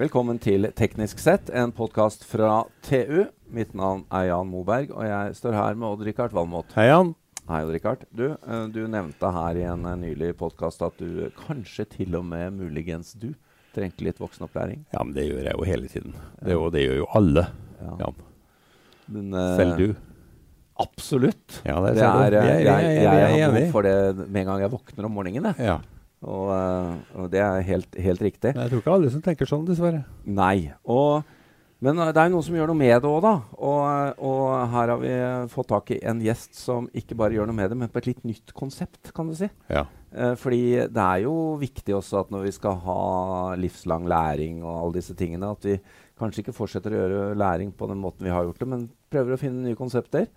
Velkommen til Teknisk sett, en podkast fra TU. Mitt navn er Jan Moberg, og jeg står her med Odd-Rikard Valmot. Hei, Jan. Hei, Odd-Rikard. Du, uh, du, nevnte her i en uh, nylig podkast at du kanskje til og med muligens du trengte litt voksenopplæring. Ja, men det gjør jeg jo hele tiden. Det, jo, det gjør jo alle, ja. Jan. Men, uh, Selv du. Absolutt. Ja, det, det er, jeg, jeg, jeg, jeg, har behov for det med en gang jeg våkner om morgenen. Jeg. Ja. Og, og, det er helt, helt riktig. Men jeg tror ikke alle som tenker sånn, dessverre. Nei. og men det er jo noen som gjør noe med det òg, da. Og, og, her har vi fått tak i en gjest som ikke bare gjør noe med det, men på et litt nytt konsept, kan du si. Ja. Eh, fordi det er jo viktig også at når vi skal ha livslang læring og alle disse tingene, at vi kanskje ikke fortsetter å gjøre læring på den måten vi har gjort det, men prøver å finne nye konsepter.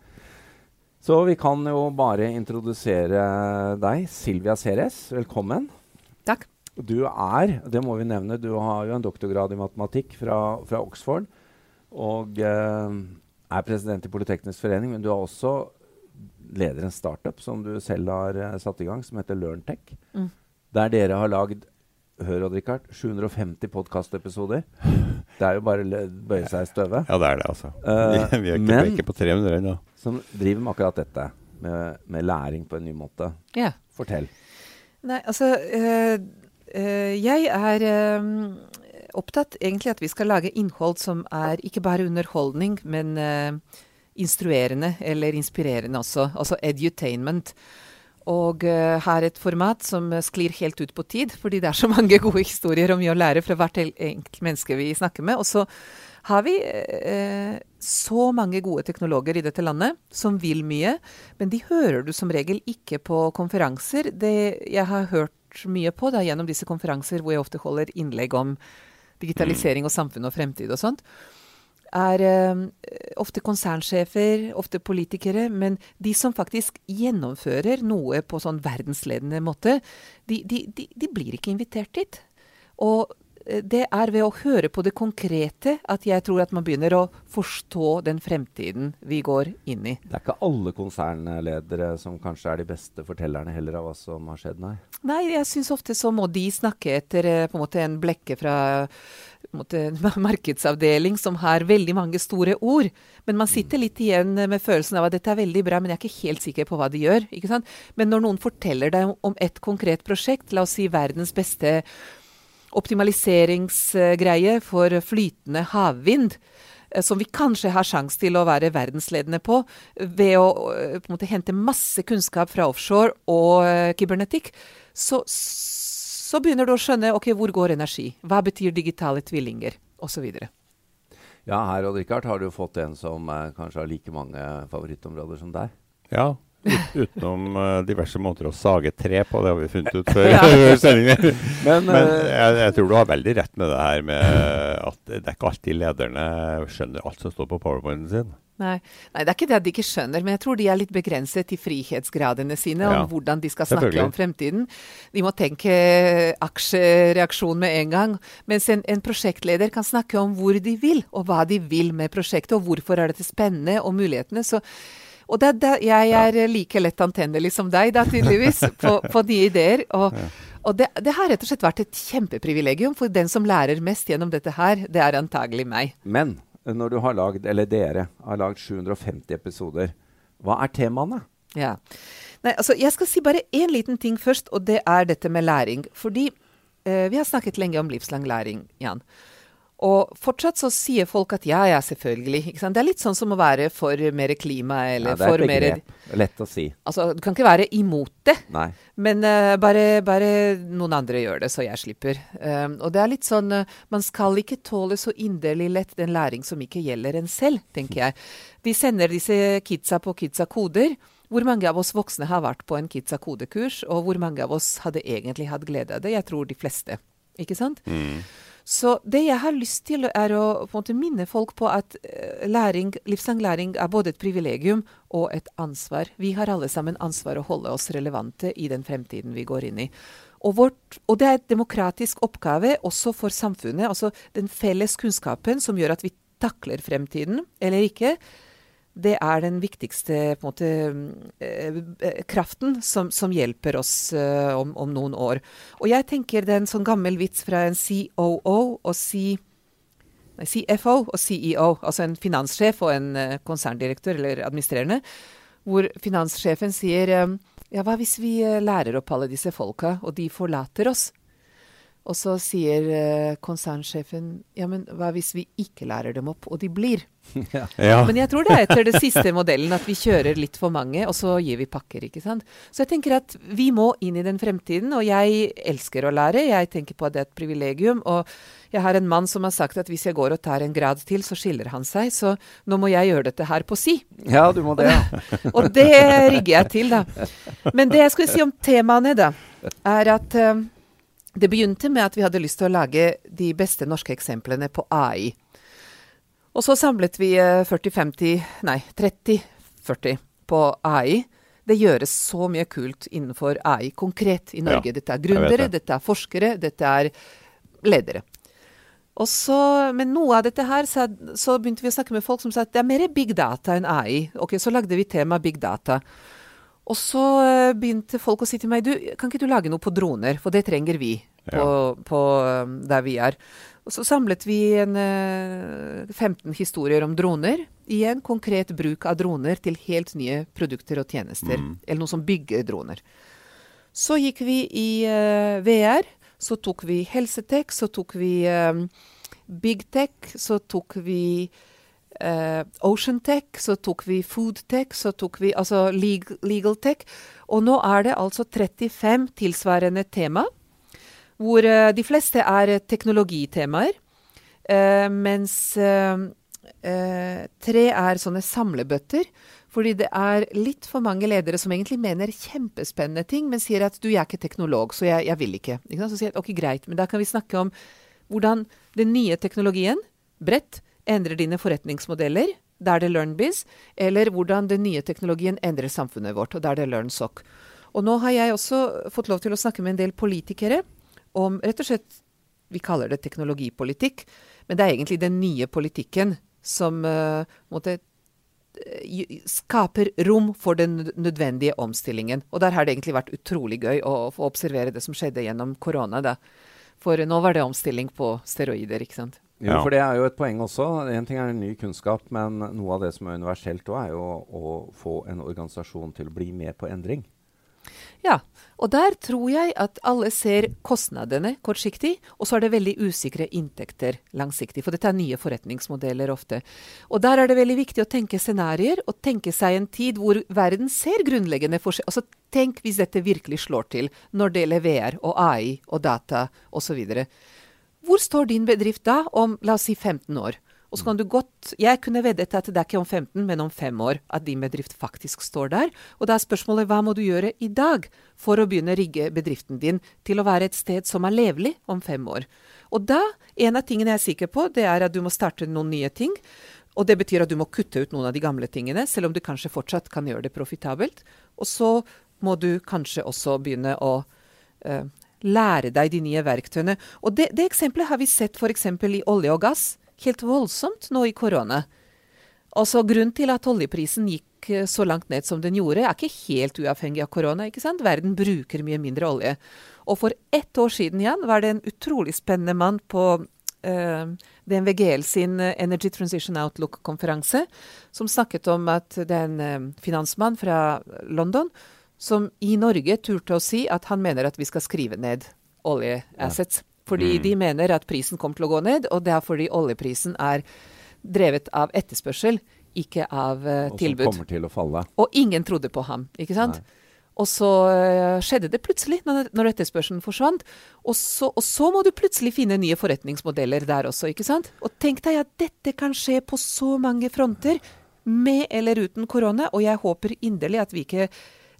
Så vi kan jo bare introdusere deg, Silvia Ceres. Velkommen. Takk. Du er, det må vi nevne, du har jo en doktorgrad i matematikk fra, fra Oxford. Og eh, er president i Politeknisk forening, men du er også leder en startup som du selv har eh, satt i gang, som heter LearnTech. Mm. Der dere har lagd hør Odd Rikard, 750 podkastepisoder. Det er jo bare å bøye seg i støvet. Ja, det er det, altså. Uh, vi, er ikke, men, ikke på 300 ennå. Som driver med akkurat dette, med, med, læring på en ny måte. Ja. Fortell. Nei, altså øh, øh, jeg er øh, opptatt egentlig at vi skal lage innhold som er ikke bare underholdning, men uh, instruerende eller inspirerende også. Altså edutainment. Og har et format som sklir helt ut på tid, fordi det er så mange gode historier om mye å lære fra hvert enkelt menneske vi snakker med. Og så har vi så mange gode teknologer i dette landet som vil mye, men de hører du som regel ikke på konferanser. Det jeg har hørt mye på da, gjennom disse konferanser hvor jeg ofte holder innlegg om digitalisering og samfunn og fremtid og sånt, er uh, ofte konsernsjefer, ofte politikere, men de som faktisk gjennomfører noe på sånn verdensledende måte, de, de, de, de blir ikke invitert dit. Og det er ved å høre på det konkrete at jeg tror at man begynner å forstå den fremtiden vi går inn i. Det er ikke alle konsernledere som kanskje er de beste fortellerne heller av hva som har skjedd, nei? Nei, jeg syns ofte så må de snakke etter eh, på en måte en blekke fra en, måte, en markedsavdeling som har veldig mange store ord. Men man sitter litt igjen med følelsen av at dette er veldig bra, men jeg er ikke helt sikker på hva de gjør. Men når noen forteller deg om et konkret prosjekt, la oss si verdens beste optimaliseringsgreie for flytende havvind eh, som vi kanskje har sjanse til å være verdensledende på, ved å eh, på en måte, hente masse kunnskap fra offshore og uh, kybernetikk, så, så, begynner du å skjønne ok, hvor går energi, hva betyr digitale tvillinger, osv. Ja, her og Richard har du fått en som kanskje har like mange favorittområder som deg. Ja, utenom uh, diverse måter å sage tre på. Det har vi funnet ut før sendingen. Men, Men eh, jeg, jeg, tror du har veldig rett med det her med at det er ikke alltid lederne skjønner alt som står på powerpointen sin. Nei. Nei. det er ikke det at de ikke skjønner, men jeg tror de er litt begrenset i frihetsgradene sine ja. om hvordan de skal snakke om fremtiden. De må tenke aksjereaksjon med en gang. Mens en, en, prosjektleder kan snakke om hvor de vil, og hva de vil med prosjektet, og hvorfor er dette spennende, og mulighetene. Så og det, det, jeg er like lett antennelig som deg, da, tydeligvis, på, på nye ideer. Og, og det, det, har rett og slett vært et kjempeprivilegium, for den som lærer mest gjennom dette her, det er antagelig meg. Men når du har lagd, eller dere har lagd 750 episoder, hva er temaene? Ja. Nei, altså, jeg skal si bare én liten ting først, og det er dette med læring. Fordi eh, vi har snakket lenge om livslang læring, Jan. Og fortsatt så sier folk at ja, ja, selvfølgelig. Det er litt sånn som å være for mer klima eller for mer Ja, det er et begrep. Lett å si. Altså, du kan ikke være imot det. Nei. Men uh, bare, bare, noen andre gjør det, så jeg slipper. Um, og det er litt sånn uh, Man skal ikke tåle så inderlig lett den læring som ikke gjelder en selv, tenker jeg. Vi sender disse kidsa på Kidsa-koder. Hvor mange av oss voksne har vært på en Kidsa-kodekurs, og hvor mange av oss hadde egentlig hatt glede av det? Jeg tror de fleste. Ikke sant? Mm. Så det jeg har lyst til, er å måte minne folk på at eh, læring, livslang læring er både et privilegium og et ansvar. Vi har alle sammen ansvar å holde oss relevante i den fremtiden vi går inn i. Og, vårt, og det er et demokratisk oppgave også for samfunnet. Altså den felles kunnskapen som gjør at vi takler fremtiden eller ikke. Det er den viktigste måte, eh, kraften som, som, hjelper oss uh, om, om, noen år. Og jeg tenker det er en sånn gammel vits fra en COO og C, nei, CFO og CEO, altså en finanssjef og en konserndirektør eller administrerende, hvor finanssjefen sier ja, hva hvis vi lærer opp alle disse folka, og de forlater oss? Og så sier uh, konsernsjefen ja, men hva hvis vi ikke lærer dem opp, og de blir? Ja. Ja. Men jeg tror det er etter det siste modellen at vi kjører litt for mange, og så gir vi pakker, ikke sant. Så jeg tenker at vi må inn i den fremtiden, og jeg elsker å lære. Jeg tenker på at det er et privilegium. Og jeg har en mann som har sagt at hvis jeg går og tar en grad til, så skiller han seg. Så nå må jeg gjøre dette her på si. Ja, du må det. Ja. og det rigger jeg til, da. Men det jeg skulle si om temaene, da, er at uh, det begynte med at vi hadde lyst til å lage de beste norske eksemplene på AI. Og så samlet vi 40-50, eh, nei 30-40 på AI. Det gjøres så mye kult innenfor AI konkret i Norge. Ja, dette er gründere, det. dette er forskere, dette er ledere. Og så, men noe av dette her, så, så, begynte vi å snakke med folk som sa at det er mer big data enn AI. Ok, Så lagde vi tema big data. Og så uh, begynte folk å si til meg du, kan ikke du lage noe på droner, for det trenger vi på, ja. på um, der vi er. Og så samlet vi en, uh, eh, 15 historier om droner. Igjen konkret bruk av droner til helt nye produkter og tjenester. Mm. Eller noe som bygger droner. Så gikk vi i uh, VR. Så tok vi helsetech, så tok vi um, big tech, så tok vi Uh, Ocean Tech, så tok vi Food Tech, så tok vi altså legal, legal Tech. Og nå er det altså 35 tilsvarende tema, hvor uh, de fleste er teknologitemaer. Uh, mens tre er sånne samlebøtter. Fordi det er litt for mange ledere som egentlig mener kjempespennende ting, men sier at du, jeg er ikke teknolog, så jeg, jeg vil ikke. ikke så sier jeg ok, greit, men da kan vi snakke om hvordan den nye teknologien, bredt, endrer dine forretningsmodeller, der det LearnBiz, eller hvordan den nye teknologien endrer samfunnet vårt, og der det LearnSoc. Og nå har jeg også fått lov til å snakke med en del politikere om rett og slett Vi kaller det teknologipolitikk, men det er egentlig den nye politikken som uh, måtte eh, skaper rom for den nødvendige omstillingen. Og der har det egentlig vært utrolig gøy å få observere det som skjedde gjennom korona. da. For nå var det omstilling på steroider, ikke sant. Jo, ja. for det er jo et poeng også. En ting er ny kunnskap, men noe av det som er universelt òg, er jo å få en organisasjon til å bli med på endring. Ja, og der tror jeg at alle ser kostnadene kortsiktig, og så er det veldig usikre inntekter langsiktig. For dette er nye forretningsmodeller ofte. Og der er det veldig viktig å tenke scenarioer, og tenke seg en tid hvor verden ser grunnleggende forskjell. Altså tenk hvis dette virkelig slår til når det gjelder VR og AI og data osv. Hvor står din bedrift da om la oss si 15 år? Og så kan du godt, Jeg kunne veddet at det er ikke om 15, men om fem år at din bedrift faktisk står der. Og da er spørsmålet hva må du gjøre i dag for å begynne å rigge bedriften din til å være et sted som er levelig om fem år. Og da, en av tingene jeg er sikker på, det er at du må starte noen nye ting. Og det betyr at du må kutte ut noen av de gamle tingene, selv om du kanskje fortsatt kan gjøre det profitabelt. Og så må du kanskje også begynne å uh, lære deg de nye verktøyene. Og det, det eksempelet har vi sett f.eks. i olje og gass helt voldsomt nå i korona. Altså Grunnen til at oljeprisen gikk eh, så langt ned som den gjorde, er ikke helt uavhengig av korona. ikke sant? Verden bruker mye mindre olje. Og for ett år siden igjen var det en utrolig spennende mann på uh, DNVGL sin eh, Energy Transition Outlook-konferanse som snakket om at det er en finansmann fra London som i Norge turte å si at han mener at vi skal skrive ned oljeassets. Ja. Fordi mm. de mener at prisen kommer til å gå ned, og det er fordi oljeprisen er drevet av etterspørsel, ikke av uh, tilbud. Og som kommer til å falle. Og ingen trodde på ham, ikke sant? Nei. Og så uh, skjedde det plutselig, når, når etterspørselen forsvant. Og så, og så, må du plutselig finne nye forretningsmodeller der også, ikke sant? Og tenk deg at dette kan skje på så mange fronter, med eller uten korona. Og jeg håper inderlig at vi ikke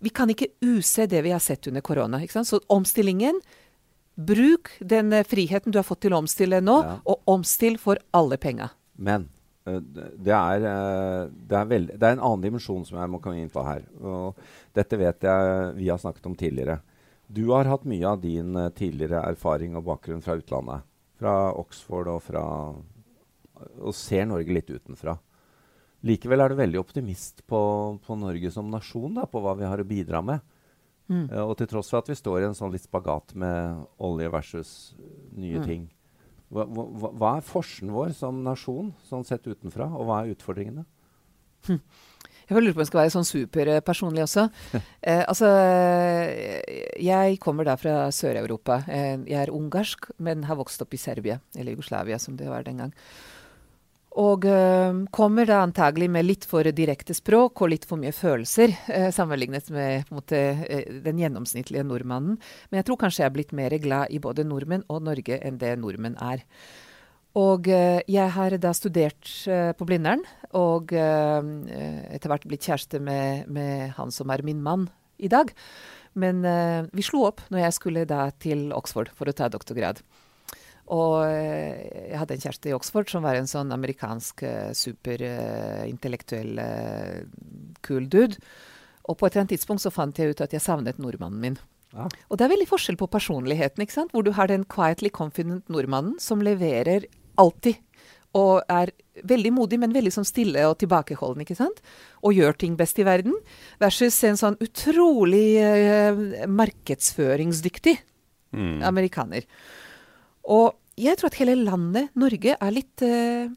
vi kan ikke use det vi har sett under korona. Så omstillingen Bruk den eh, friheten du har fått til å omstille nå, ja. og omstill for alle penga. Men uh, det, er, uh, det, er veld, det er, en annen dimensjon som jeg må komme inn på her. Og dette vet jeg vi har snakket om tidligere. Du har hatt mye av din tidligere erfaring og bakgrunn fra utlandet. Fra Oxford og fra Og ser Norge litt utenfra. Likevel er du veldig optimist på, på Norge som nasjon, da, på hva vi har å bidra med. Mm. Uh, og til tross for at vi står i en sånn litt spagat med olje versus nye mm. ting. Hva, hva, hva, er forskjellen vår som nasjon, sånn sett utenfra, og hva er utfordringene? Hm. Jeg lurer på om jeg skal være sånn superpersonlig også. eh, altså, jeg kommer da fra Sør-Europa. Eh, jeg er ungarsk, men har vokst opp i Serbia, eller Jugoslavia som det var den gang. Og øh, kommer da antagelig med litt for direkte språk og litt for mye følelser, øh, sammenlignet med måte, øh, den gjennomsnittlige nordmannen. Men jeg tror kanskje jeg er blitt mer glad i både nordmenn og Norge enn det nordmenn er. Og jeg har da studert på Blindern, og etter hvert blitt kjæreste med, med, han som er min mann i dag. Men vi slo opp når jeg skulle da til Oxford for å ta doktorgrad. Og eh, jeg hadde en kjæreste i Oxford som var en sånn amerikansk uh, superintellektuell uh, kul dude. Og på et eller annet tidspunkt så fant jeg ut at jeg savnet nordmannen min. Ja. Og det er veldig forskjell på personligheten, ikke sant? hvor du har den quietly confident nordmannen som leverer alltid. Og er veldig modig, men veldig sånn stille og tilbakeholden. ikke sant? Og gjør ting best i verden. Versus en sånn utrolig uh, markedsføringsdyktig mm. amerikaner. Og jeg tror at hele landet, Norge, er litt uh,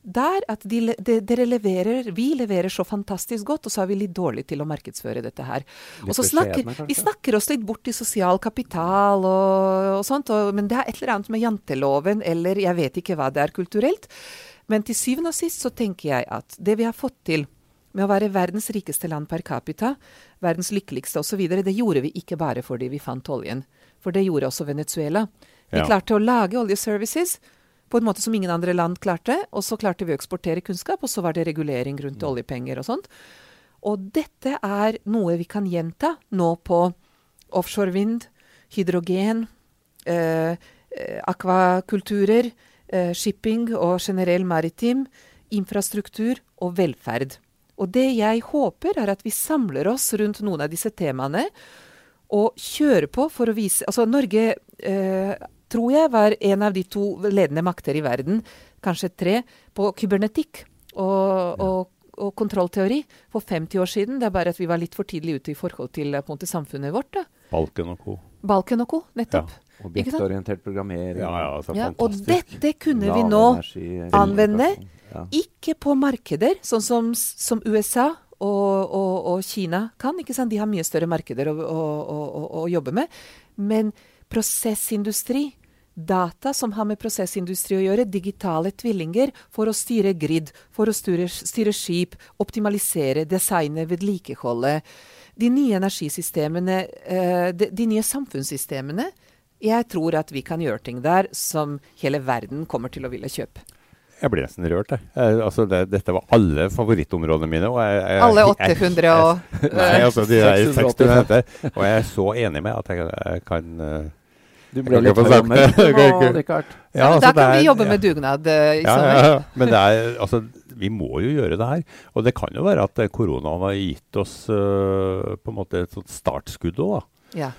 der at de, de, dere leverer Vi leverer så fantastisk godt, og så er vi litt dårlige til å markedsføre dette her. og så snakker Vi snakker oss litt bort i sosial kapital og, og sånt, og, men det er et eller annet med janteloven eller jeg vet ikke hva det er kulturelt. Men til syvende og sist så tenker jeg at det vi har fått til med å være verdens rikeste land per capita, verdens lykkeligste osv., det gjorde vi ikke bare fordi vi fant oljen. For det gjorde også Venezuela. Vi ja. klarte å lage oljeservices på en måte som ingen andre land klarte. Og så klarte vi å eksportere kunnskap, og så var det regulering rundt mm. oljepenger og sånt. Og dette er noe vi kan gjenta nå på offshore vind, hydrogen, eh, eh, akvakulturer, eh, shipping og generell maritim, infrastruktur og velferd. Og det jeg håper, er at vi samler oss rundt noen av disse temaene og kjører på for å vise Altså, Norge eh, tror jeg var en av de to ledende makter i verden, kanskje tre, på kybernetikk og, og, og kontrollteori for 50 år siden. Det er bare at vi var litt for tidlig ute i forhold til på en måte, samfunnet vårt. da. Balken og co. Balken og co, nettopp. Ja. Objektorientert programmering. Ja, ja, altså, ja, og dette kunne vi nå anvende. Ja. Ikke på markeder, sånn som, som USA og, og, og, Kina kan. ikke sant? De har mye større markeder å, å, å, å jobbe med. Men prosessindustri data som har med prosessindustri å gjøre, digitale tvillinger, for å styre grid, for å styre, styre skip, optimalisere, designe, vedlikeholde. De nye energisystemene, eh, de, de, nye samfunnssystemene. Jeg tror at vi kan gjøre ting der som hele verden kommer til å ville kjøpe. Jeg blir nesten rørt, jeg. jeg altså det, dette var alle favorittområdene mine. Jeg, jeg, alle 800 og Nei, altså de 600. Og jeg er så enig med at jeg, kan uh, du ble litt tømmer. Ja, altså, da kan er, vi jobbe med dugnad uh, i ja, sommer. Ja, ja. Men det er, altså, vi må jo gjøre det her. Og det kan jo være at koronaen har gitt oss uh, på en måte et sånt startskudd òg, da. Ja.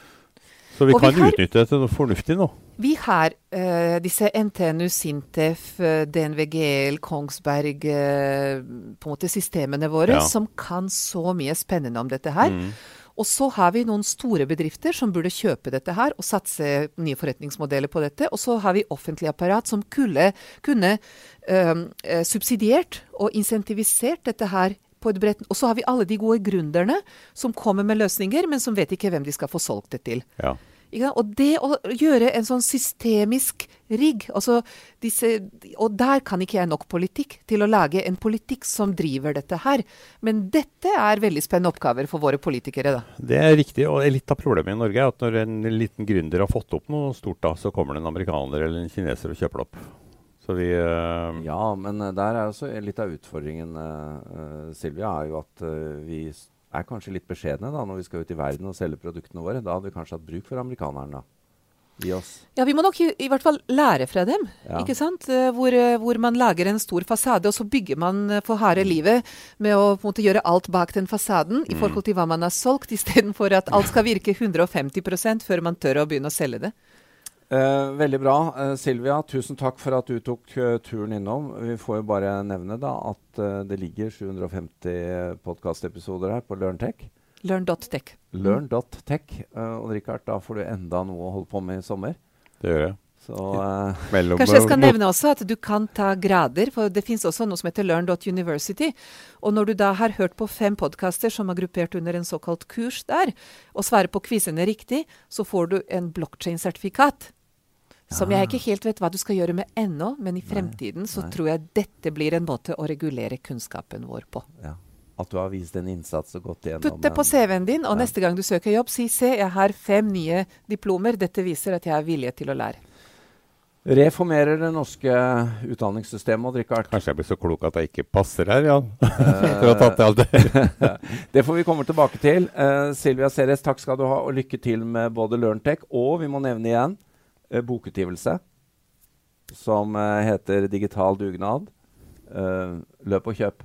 Så vi og kan vi har, utnytte det til noe fornuftig nå. Vi har uh, disse NTNU, Sintef, DNVGL, Kongsberg på en måte systemene våre ja. som kan så mye spennende om dette her. Mm. Og så har vi noen store bedrifter som burde kjøpe dette her og satse nye forretningsmodeller på dette. Og så har vi offentlig apparat som kunne, kunne øh, subsidiert og insentivisert dette her på et bredt Og så har vi alle de gode gründerne som kommer med løsninger, men som vet ikke hvem de skal få solgt det til. Ja. Og det å gjøre en sånn systemisk rigg altså disse, Og der kan ikke jeg nok politikk til å lage en politikk som driver dette her. Men dette er veldig spennende oppgaver for våre politikere. da. Det er riktig. Og litt av problemet i Norge er at når en liten gründer har fått opp noe stort, da, så kommer det en amerikaner eller en kineser og kjøper det opp. Så vi uh, Ja, men uh, der er også litt av utfordringen, uh, Silvia, er jo at vi er kanskje litt beskjedne da, når vi skal ut i verden og selge produktene våre. Da hadde vi kanskje hatt bruk for amerikanerne. I oss. Ja, vi må nok i, i hvert fall lære fra dem. Ja. ikke sant? Uh, hvor, uh, hvor, man lager en stor fasade, og så bygger man uh, for harde livet med å måte, gjøre alt bak den fasaden mm. i forhold til hva man har solgt, istedenfor at alt skal virke 150% før man tør å begynne å selge det. Eh, veldig bra. Eh, Silvia, tusen takk for at du tok uh, turen innom. Vi får jo bare nevne da at uh, det ligger 750 podkastepisoder her på LearnTech. Learn.tech. Learn.tech. Uh, og Richard, da får du enda noe å holde på med i sommer. Det gjør jeg. Så, Kanskje jeg skal nevne også at du kan ta grader, for det fins også noe som heter learn.university. Og når du da har hørt på fem podkaster som er gruppert under en såkalt kurs der, og svarer på quizene riktig, så får du en blockchain-sertifikat. Som jeg ikke helt vet hva du skal gjøre med ennå, men i fremtiden så tror jeg dette blir en måte å regulere kunnskapen vår på. Ja. At du har vist en innsats og gått igjennom Putt det på CV-en din, og ja. neste gang du søker jobb, si se, jeg har fem nye diplomer. Dette viser at jeg er villig til å lære. Reformerer det norske utdanningssystemet, og drikke art. Kanskje jeg blir så klok at jeg ikke passer her, Jan. For å ha tatt alt det. det får vi komme tilbake til. Uh, Silvia Ceres, takk skal du ha, og lykke til med både LearnTech og, vi må nevne igjen, bokutgivelse som uh, heter Digital dugnad. løp og kjøp.